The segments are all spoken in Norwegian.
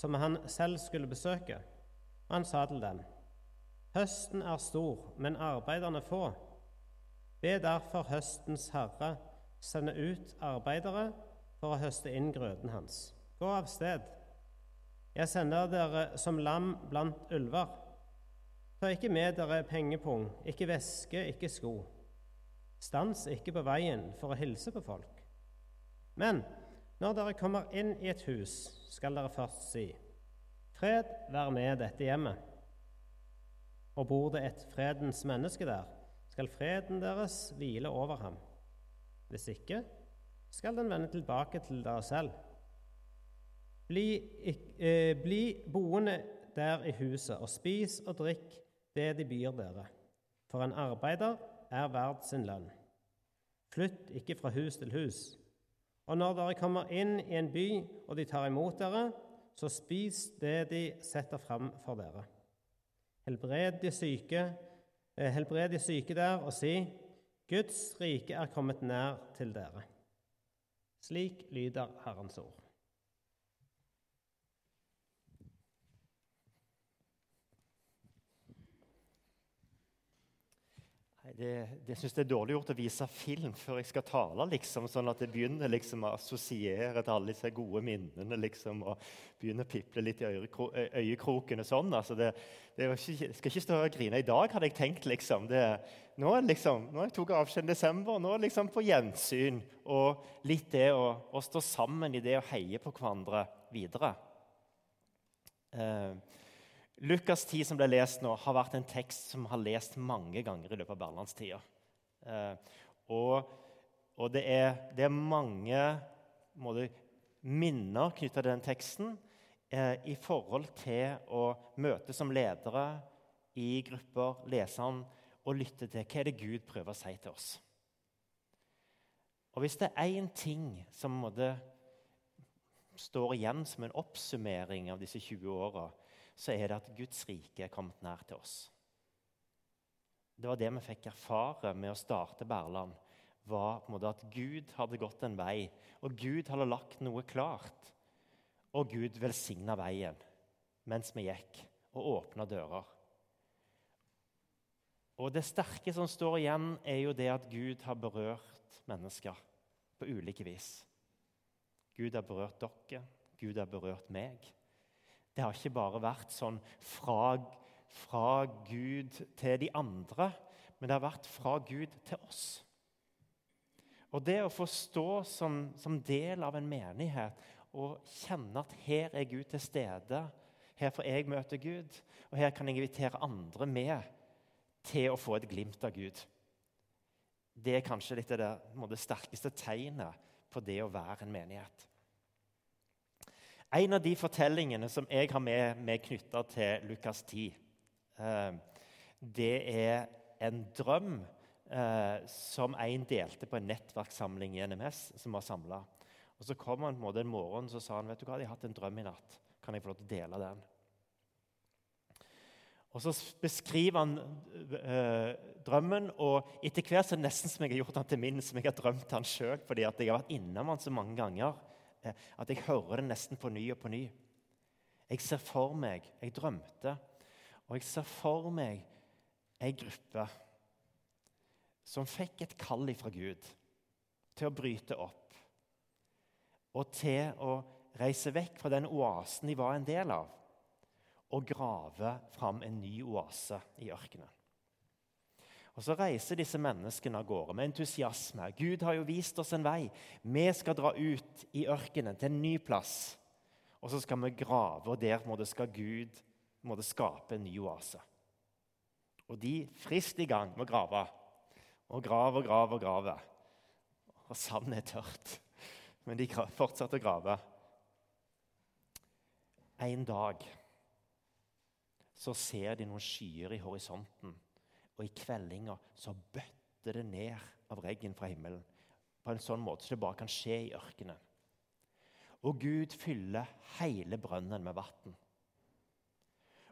som han selv skulle besøke. Og han sa til dem, Høsten er stor, men arbeiderne få. Be derfor høstens herre sende ut arbeidere for å høste inn grøten hans. Gå av sted. Jeg sender dere som lam blant ulver. Ta ikke med dere pengepung, ikke veske, ikke sko. Stans ikke på veien for å hilse på folk. Men når dere kommer inn i et hus, skal dere først si:" Fred være med dette hjemmet. Og bor det et fredens menneske der, skal freden deres hvile over ham. Hvis ikke skal den vende tilbake til dere selv. Bli, eh, bli boende der i huset, og spis og drikk det de byr dere. For en arbeider er verd sin lønn. Flytt ikke fra hus til hus. Og når dere kommer inn i en by, og de tar imot dere, så spis det de setter fram for dere. Helbred de syke, eh, helbred de syke der, og si:" Guds rike er kommet nær til dere. Slik lyder Herrens ord. Det, det synes jeg er dårlig gjort å vise film før jeg skal tale, liksom, sånn at jeg begynner liksom, å assosiere til alle disse gode minnene liksom, og begynner å piple litt i øyekroken. og sånn. Altså, det, det ikke, skal ikke stå og grine i dag, hadde jeg tenkt. liksom. Det, nå, liksom, nå jeg tok avskjed i desember, nå er liksom på gjensyn. Og litt det å, å, stå sammen i det å heie på hverandre videre. Eh, Lukas 10, som ble lest nå, har vært en tekst som har lest mange ganger i løpet av berlandstida. Eh, og, og det, er, det, er, mange måte, minner knytta til den teksten eh, i forhold til å møte som ledere i grupper, lese den og lytte til hva er det Gud prøver å si til oss. Og Hvis det er én ting som måte, står igjen som en oppsummering av disse 20 åra, så er det at Guds rike er kommet nær til oss. Det var det vi fikk erfare med å starte Berland. var på en måte At Gud hadde gått en vei, og Gud hadde lagt noe klart. Og Gud velsigna veien mens vi gikk, og åpna dører. Og Det sterke som står igjen, er jo det at Gud har berørt mennesker på ulike vis. Gud har berørt dere, Gud har berørt meg. Det har ikke bare vært sånn fra, fra Gud til de andre, men det har vært fra Gud til oss. Og det å få stå som, som del av en menighet og kjenne at her er Gud til stede, her får jeg møte Gud, og her kan jeg invitere andre med til å få et glimt av Gud. Det er kanskje litt det, det sterkeste tegnet på det å være en menighet. En av de fortellingene som jeg har med meg knytta til Lukas 10, eh, det er en drøm eh, som en delte på en nettverkssamling i NMS, som var samla. Så kom han en, en morgen og sa han, vet du hva, jeg har hatt en drøm i natt. Kan jeg få lov til å dele den? Og Så beskriver han øh, drømmen, og etter hvert så er det nesten som jeg har gjort den til min, som jeg har drømt den sjøl, fordi jeg har vært innom han så mange ganger. At jeg hører det nesten på ny og på ny. Jeg ser for meg Jeg drømte, og jeg ser for meg ei gruppe som fikk et kall fra Gud til å bryte opp og til å reise vekk fra den oasen de var en del av, og grave fram en ny oase i ørkenen. Og Så reiser disse menneskene av gårde med entusiasme. Gud har jo vist oss en vei. Vi skal dra ut i ørkenen, til en ny plass. Og så skal vi grave, og der må det skal Gud må det skape en ny oase. Og de frist i gang med å grave. Og grave og grave og grave. Og sandet er tørt. Men de fortsatte å grave. En dag så ser de noen skyer i horisonten og i kveldinga så bøtter det ned av regn fra himmelen. På en sånn måte så det bare kan skje i ørkenen. Og Gud fyller hele brønnen med vann.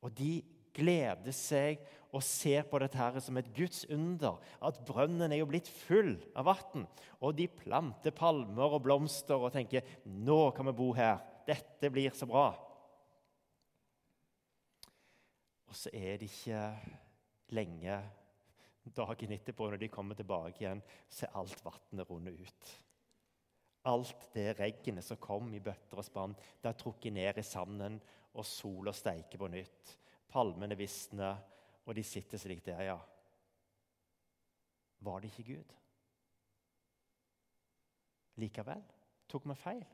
Og de gleder seg og ser på dette her som et Guds under. At brønnen er jo blitt full av vann. Og de planter palmer og blomster og tenker nå kan vi bo her. Dette blir så bra. Og så er det ikke lenge dagen etterpå, når de kommer tilbake igjen, så er alt vannet rundet ut. Alt det regnet som kom i bøtter og spann, det er trukket ned i sanden, og sola steiker på nytt. Palmene visner, og de sitter slik der, ja. Var det ikke Gud? Likevel tok vi feil.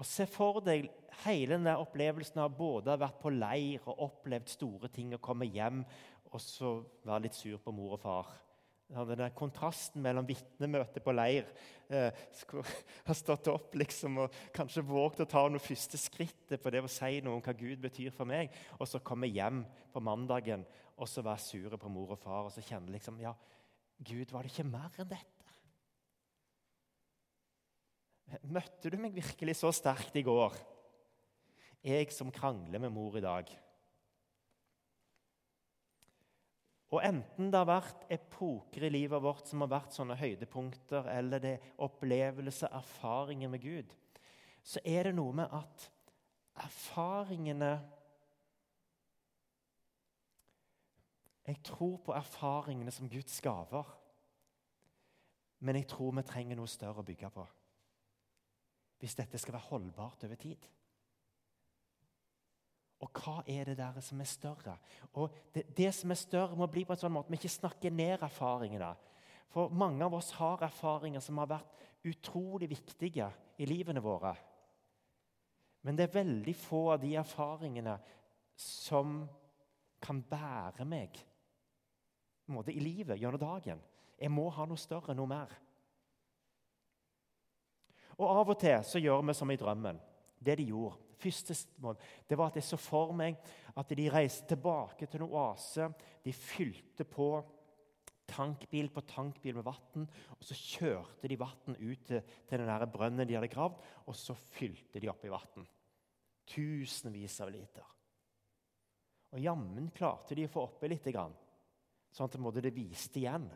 Og Se for deg hele denne opplevelsen av både å ha vært på leir og opplevd store ting og komme hjem og så være litt sur på mor og far. Den denne kontrasten mellom vitnemøtet på leir eh, har stått opp liksom, og kanskje våget å ta noe første skrittet på det å si noe om hva Gud betyr for meg, og så komme hjem på mandagen og så være sure på mor og far og så kjenne liksom Ja, Gud, var det ikke mer enn dette? Møtte du meg virkelig så sterkt i går? Jeg som krangler med mor i dag. Og enten det har vært epoker i livet vårt som har vært sånne høydepunkter, eller det er opplevelse, erfaringer med Gud, så er det noe med at erfaringene Jeg tror på erfaringene som Guds gaver, men jeg tror vi trenger noe større å bygge på hvis dette skal være holdbart over tid. Og hva er det der som er større? Og det, det som er større, må bli på en sånn måte vi ikke snakker ned erfaringene. For mange av oss har erfaringer som har vært utrolig viktige i livene våre. Men det er veldig få av de erfaringene som kan bære meg i livet gjennom dagen. Jeg må ha noe større, noe mer. Og av og til så gjør vi som i drømmen. Det de gjorde. Første det var at jeg så for meg at de reiste tilbake til en oase. De fylte på tankbil på tankbil med vann. Og så kjørte de vann ut til, til den brønnen de hadde gravd, og så fylte de opp i vann. Tusenvis av liter. Og jammen klarte de å få oppi litt, sånn at det viste igjen.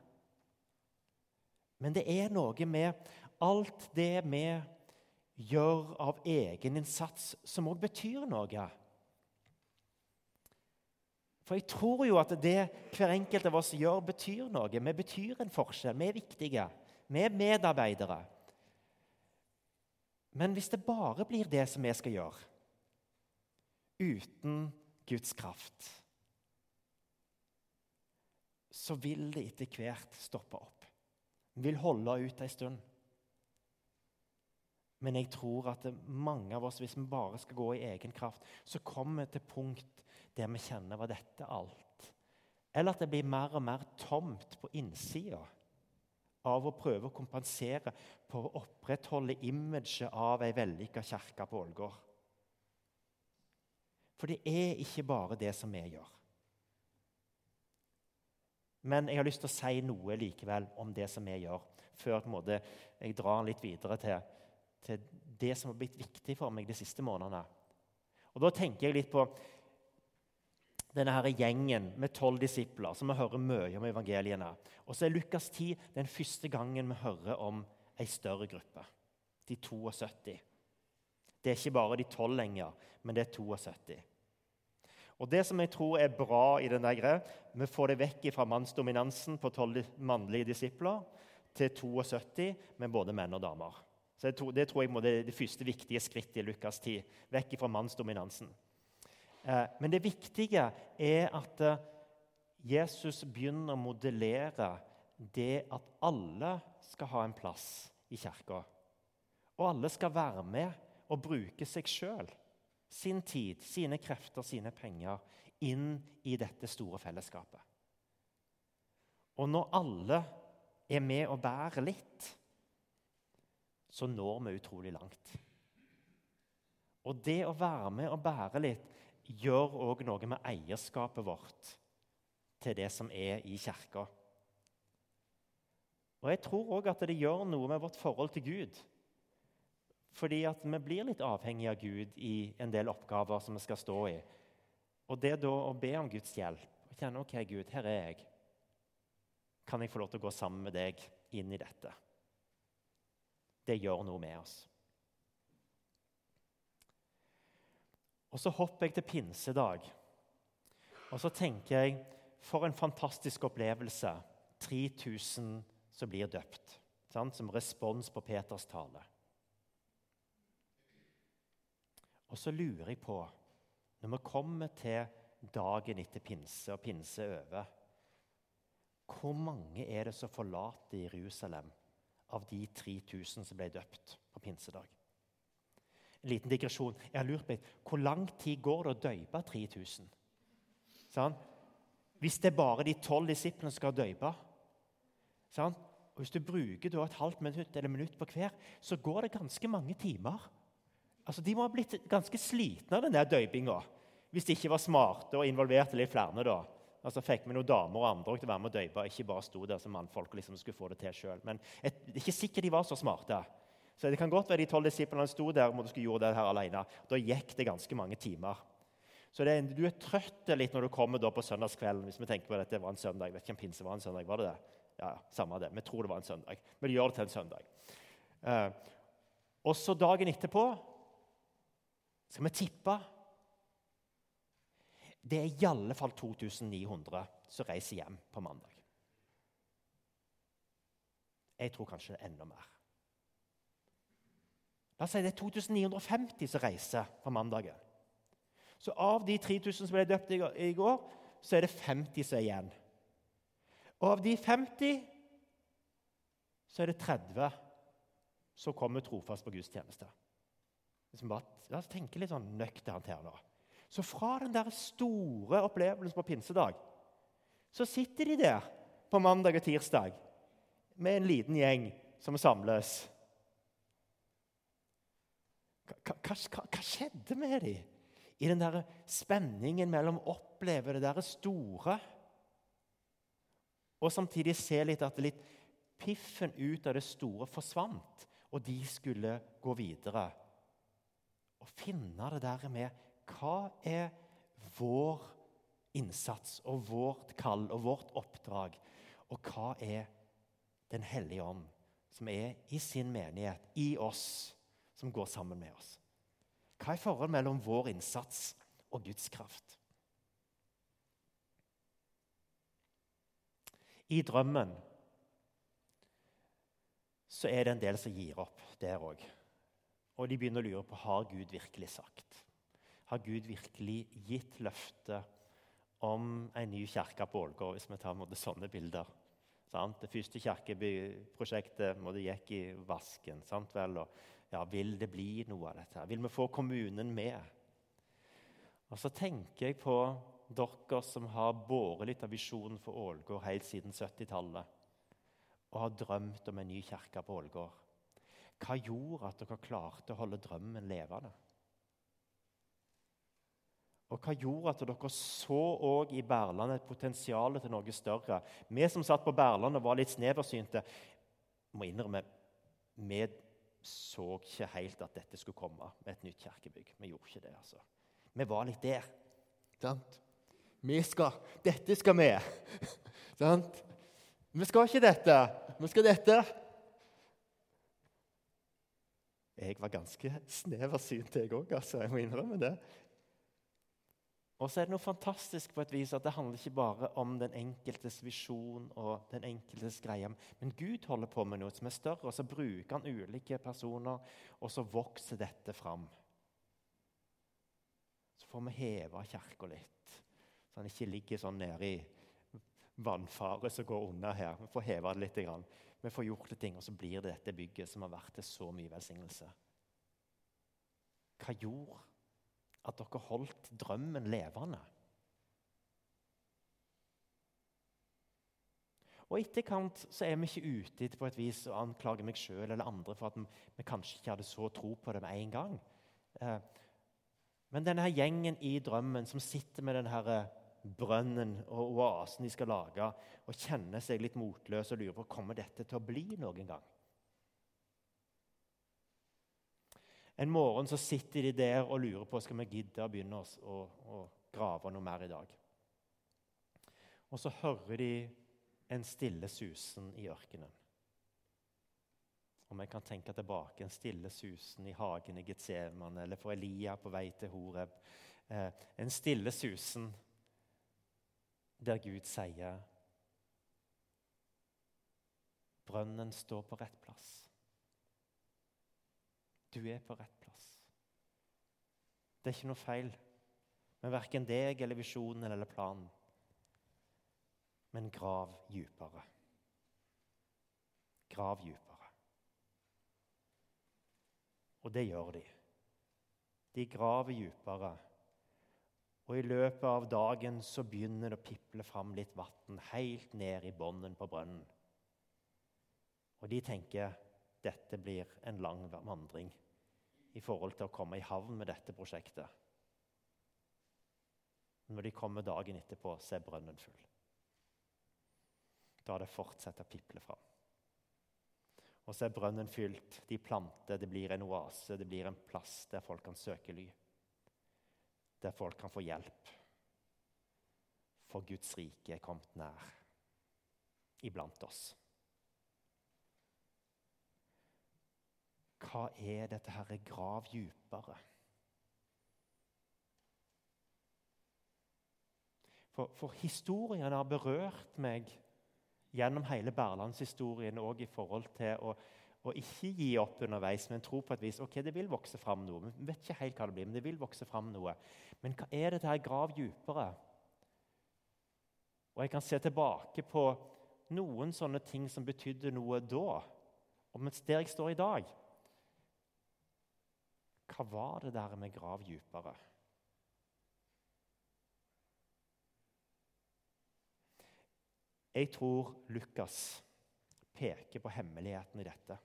Men det er noe med alt det vi gjør av egen innsats, som òg betyr noe. For jeg tror jo at det hver enkelt av oss gjør, betyr noe. Vi betyr en forskjell. Vi er viktige. Vi er medarbeidere. Men hvis det bare blir det som vi skal gjøre, uten Guds kraft, så vil det etter hvert stoppe opp. Vi vil holde ut en stund. Men jeg tror at mange av oss, hvis vi bare skal gå i egen kraft, så kommer vi til punkt der vi kjenner var dette alt? Eller at det blir mer og mer tomt på innsida av å prøve å kompensere på å opprettholde imaget av ei vellykka kirke på Ålgård. For det er ikke bare det som vi gjør. Men jeg har lyst til å si noe likevel om det som vi gjør, før jeg drar litt videre til til det som har blitt viktig for meg de siste månedene. Og Da tenker jeg litt på denne her gjengen med tolv disipler som vi hører mye om i evangeliene. Og så er Lukas 10 den første gangen vi hører om ei større gruppe. De 72. Det er ikke bare de tolv lenger, men det er 72. Og Det som jeg tror er bra i den der greia, vi får det vekk fra mannsdominansen på tolv mannlige disipler til 72 med både menn og damer. Så det, det tror jeg må det, det første viktige skrittet i Lukas' tid. Vekk fra mannsdominansen. Eh, men det viktige er at eh, Jesus begynner å modellere det at alle skal ha en plass i kirka. Og alle skal være med og bruke seg sjøl, sin tid, sine krefter, sine penger, inn i dette store fellesskapet. Og når alle er med og bærer litt, så når vi utrolig langt. Og det å være med og bære litt gjør òg noe med eierskapet vårt til det som er i kirka. Og jeg tror òg at det gjør noe med vårt forhold til Gud. Fordi at vi blir litt avhengig av Gud i en del oppgaver som vi skal stå i. Og det da å be om Guds hjelp og kjenne ok, Gud, her er jeg. Kan jeg få lov til å gå sammen med deg inn i dette? Det gjør noe med oss. Og så hopper jeg til pinsedag. Og så tenker jeg for en fantastisk opplevelse. 3000 som blir døpt. Sant? Som respons på Peters tale. Og så lurer jeg på, når vi kommer til dagen etter pinse og pinse er over Hvor mange er det som forlater Jerusalem av de 3000 som ble døpt på pinsedag? En liten digresjon. Jeg har lurt på Hvor lang tid går det å døype 3000? Sånn? Hvis det er bare de tolv disiplene som skal døype sånn? og Hvis du bruker et halvt minutt eller minutt på hver, så går det ganske mange timer. Altså, De må ha blitt ganske slitne av den døypinga hvis de ikke var smarte og involverte litt flere. da. Altså Fikk vi noen damer og andre til å være med og døype, ikke bare sto der som mannfolk og liksom skulle få det til selv. Men det er ikke sikkert de var så smarte. Så Det kan godt være de tolv disiplene sto der og skulle gjøre det her alene. Da gikk det ganske mange timer. Så det, Du er trøtt litt når du kommer på søndagskvelden. hvis vi tenker på at det var en søndag. Jeg vet ikke om pinse var en søndag. var det det? Ja, Samme det. Vi tror det var en søndag. Men gjør det til en søndag. Eh, og så dagen etterpå skal vi tippe Det er i alle fall 2900 som reiser hjem på mandag. Jeg tror kanskje det er enda mer. La oss si det er 2950 som reiser på mandagen. Så av de 3000 som ble døpt i går, så er det 50 som er igjen. Og av de 50 så er det 30 som kommer trofast på gudstjeneste. La oss tenke litt sånn nøkternt her nå. Så fra den der store opplevelsen på pinsedag så sitter de der på mandag og tirsdag med en liten gjeng som samles. Hva, hva, hva skjedde med dem i den der spenningen mellom å oppleve det der store og samtidig se litt at litt piffen ut av det store forsvant, og de skulle gå videre? Og finne det der med hva er vår innsats og vårt kall og vårt oppdrag, og hva er Den hellige ånd, som er i sin menighet, i oss? som går sammen med oss. Hva er forholdet mellom vår innsats og Guds kraft? I drømmen så er det en del som gir opp der òg. Og de begynner å lure på har Gud virkelig sagt. Har Gud virkelig gitt løftet om en ny kirke på Ålgård, hvis vi tar måte, sånne bilder? Sant? Det første kirkeprosjektet gikk i vasken. ja, vil det bli noe av dette? Vil vi få kommunen med? Og så tenker jeg på dere som har båret litt av visjonen for Ålgård helt siden 70-tallet, og har drømt om en ny kirke på Ålgård. Hva gjorde at dere klarte å holde drømmen levende? Og hva gjorde at dere så òg i Berland et potensial til noe større? Vi som satt på Berland og var litt sneversynte, må innrømme vi så ikke helt at dette skulle komme med et nytt kirkebygg. Vi gjorde ikke det, altså. Vi var litt der. Sant? Vi skal Dette skal vi. Sant? Vi skal ikke dette. Vi skal dette. Jeg var ganske sneversynt, jeg òg. Altså. Jeg må innrømme det. Og så er det noe fantastisk på et vis at det handler ikke bare om den enkeltes visjon og den enkeltes greie, men Gud holder på med noe som er større, og så bruker han ulike personer, og så vokser dette fram. Så får vi heve kirka litt, så han ikke ligger sånn nede i vannfaret som går unna her. Vi får heve det litt. Vi får gjort det ting, og så blir det dette bygget som har vært til så mye velsignelse. Hva gjorde at dere holdt drømmen levende. Og etterkant så er vi ikke ute på et vis å anklage meg sjøl eller andre for at vi kanskje ikke hadde så tro på det med en gang. Eh, men denne her gjengen i drømmen som sitter med denne brønnen og oasen de skal lage, og kjenner seg litt motløse og lurer på kommer dette til å bli noen gang. En morgen så sitter de der og lurer på skal vi gidde å begynne å, å grave noe mer i dag. Og så hører de en stille susen i ørkenen. Om jeg kan tenke tilbake en stille susen i hagen i Getsemane eller for Elia på vei til Horeb. Eh, en stille susen der Gud sier Brønnen står på rett plass. Du er på rett plass. Det er ikke noe feil med verken deg eller visjonen eller planen. Men grav dypere. Grav dypere. Og det gjør de. De graver dypere. Og i løpet av dagen så begynner det å piple fram litt vann helt ned i bunnen på brønnen. Og de tenker dette blir en lang vandring i forhold til å komme i havn med dette prosjektet. Når de kommer dagen etterpå, så er brønnen full. Da har det fortsatt å piple fram. Og så er brønnen fylt. De planter, det blir en oase, det blir en plass der folk kan søke ly. Der folk kan få hjelp. For Guds rike er kommet nær iblant oss. Hva er dette her grav dypere? For, for historien har berørt meg gjennom hele Berlandshistorien òg i forhold til å, å, ikke gi opp underveis, men tro på et vis ok, det vil vokse fram noe. Vi vet ikke helt hva det blir, men det vil vokse fram noe. Men hva er dette her grav dypere? Og jeg kan se tilbake på noen sånne ting som betydde noe da, og mens der jeg står i dag. Hva var det der med grav dypere? Jeg tror Lukas peker på hemmeligheten i dette.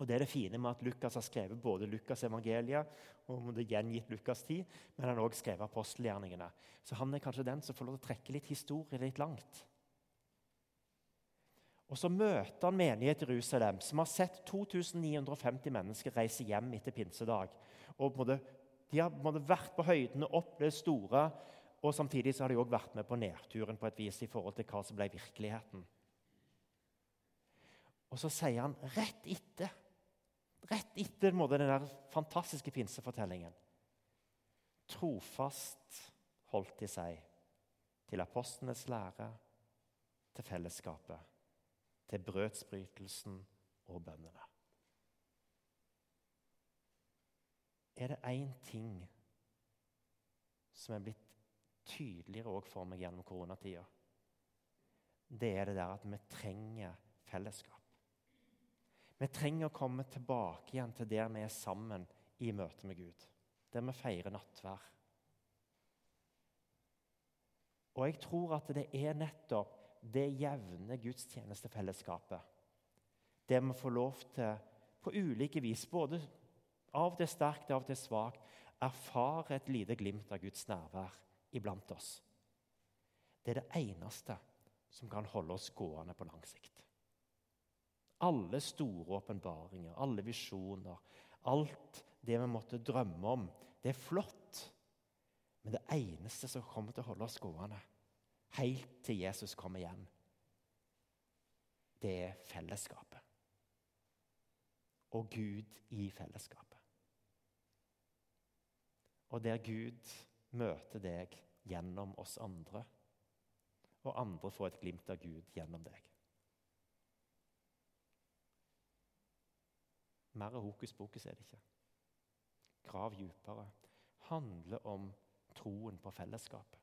Og Det er det fine med at Lukas har skrevet både Lukas' evangeliet og det gjengitt Lukas 10, men han har også skrevet apostelgjerningene. Så han er kanskje den som får lov til å trekke litt historie litt langt. Og Så møter han menighet i Jerusalem, som har sett 2950 mennesker reise hjem etter pinsedag. Og måtte, De har måtte, vært på høydene, opplevd store, og samtidig så har de også vært med på nedturen på et vis i forhold til hva som ble virkeligheten. Og så sier han rett etter rett etter måte, den der fantastiske pinsefortellingen Trofast holdt de seg til apostlenes lære, til fellesskapet til brødsbrytelsen og bønnene. Er det én ting som er blitt tydeligere for meg gjennom koronatida, det er det der at vi trenger fellesskap. Vi trenger å komme tilbake igjen til der vi er sammen i møte med Gud. Der vi feirer nattvær. Og jeg tror at det er nettopp det jevne gudstjenestefellesskapet. Det vi får lov til på ulike vis, både av det sterkt og av det svakt, erfare et lite glimt av Guds nærvær iblant oss. Det er det eneste som kan holde oss gående på lang sikt. Alle store åpenbaringer, alle visjoner, alt det vi måtte drømme om, det er flott. Men det eneste som kommer til å holde oss gående, helt til Jesus kommer igjen, det er fellesskapet. Og Gud i fellesskapet. Og der Gud møter deg gjennom oss andre, og andre får et glimt av Gud gjennom deg. Mer hokus pokus er det ikke. Grav dypere. Handler om troen på fellesskapet.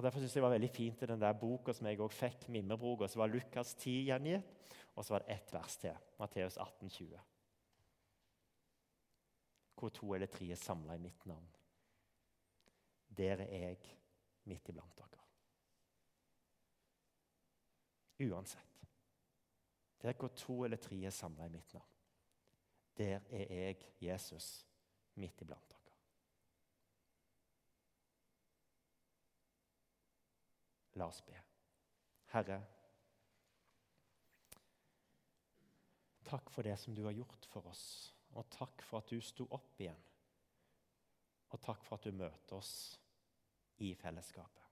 Og Derfor synes jeg det var veldig fint i den der boka som jeg også fikk, Mimrebroka, så var Lukas 10 gjengitt, og så var det ett vers til, Matteus 18, 20. Hvor to eller tre er samla i mitt navn. Der er jeg midt iblant dere. Uansett. Der hvor to eller tre er samla i mitt navn. Der er jeg, Jesus, midt iblant dere. La oss be. Herre, takk for det som du har gjort for oss, og takk for at du sto opp igjen. Og takk for at du møter oss i fellesskapet.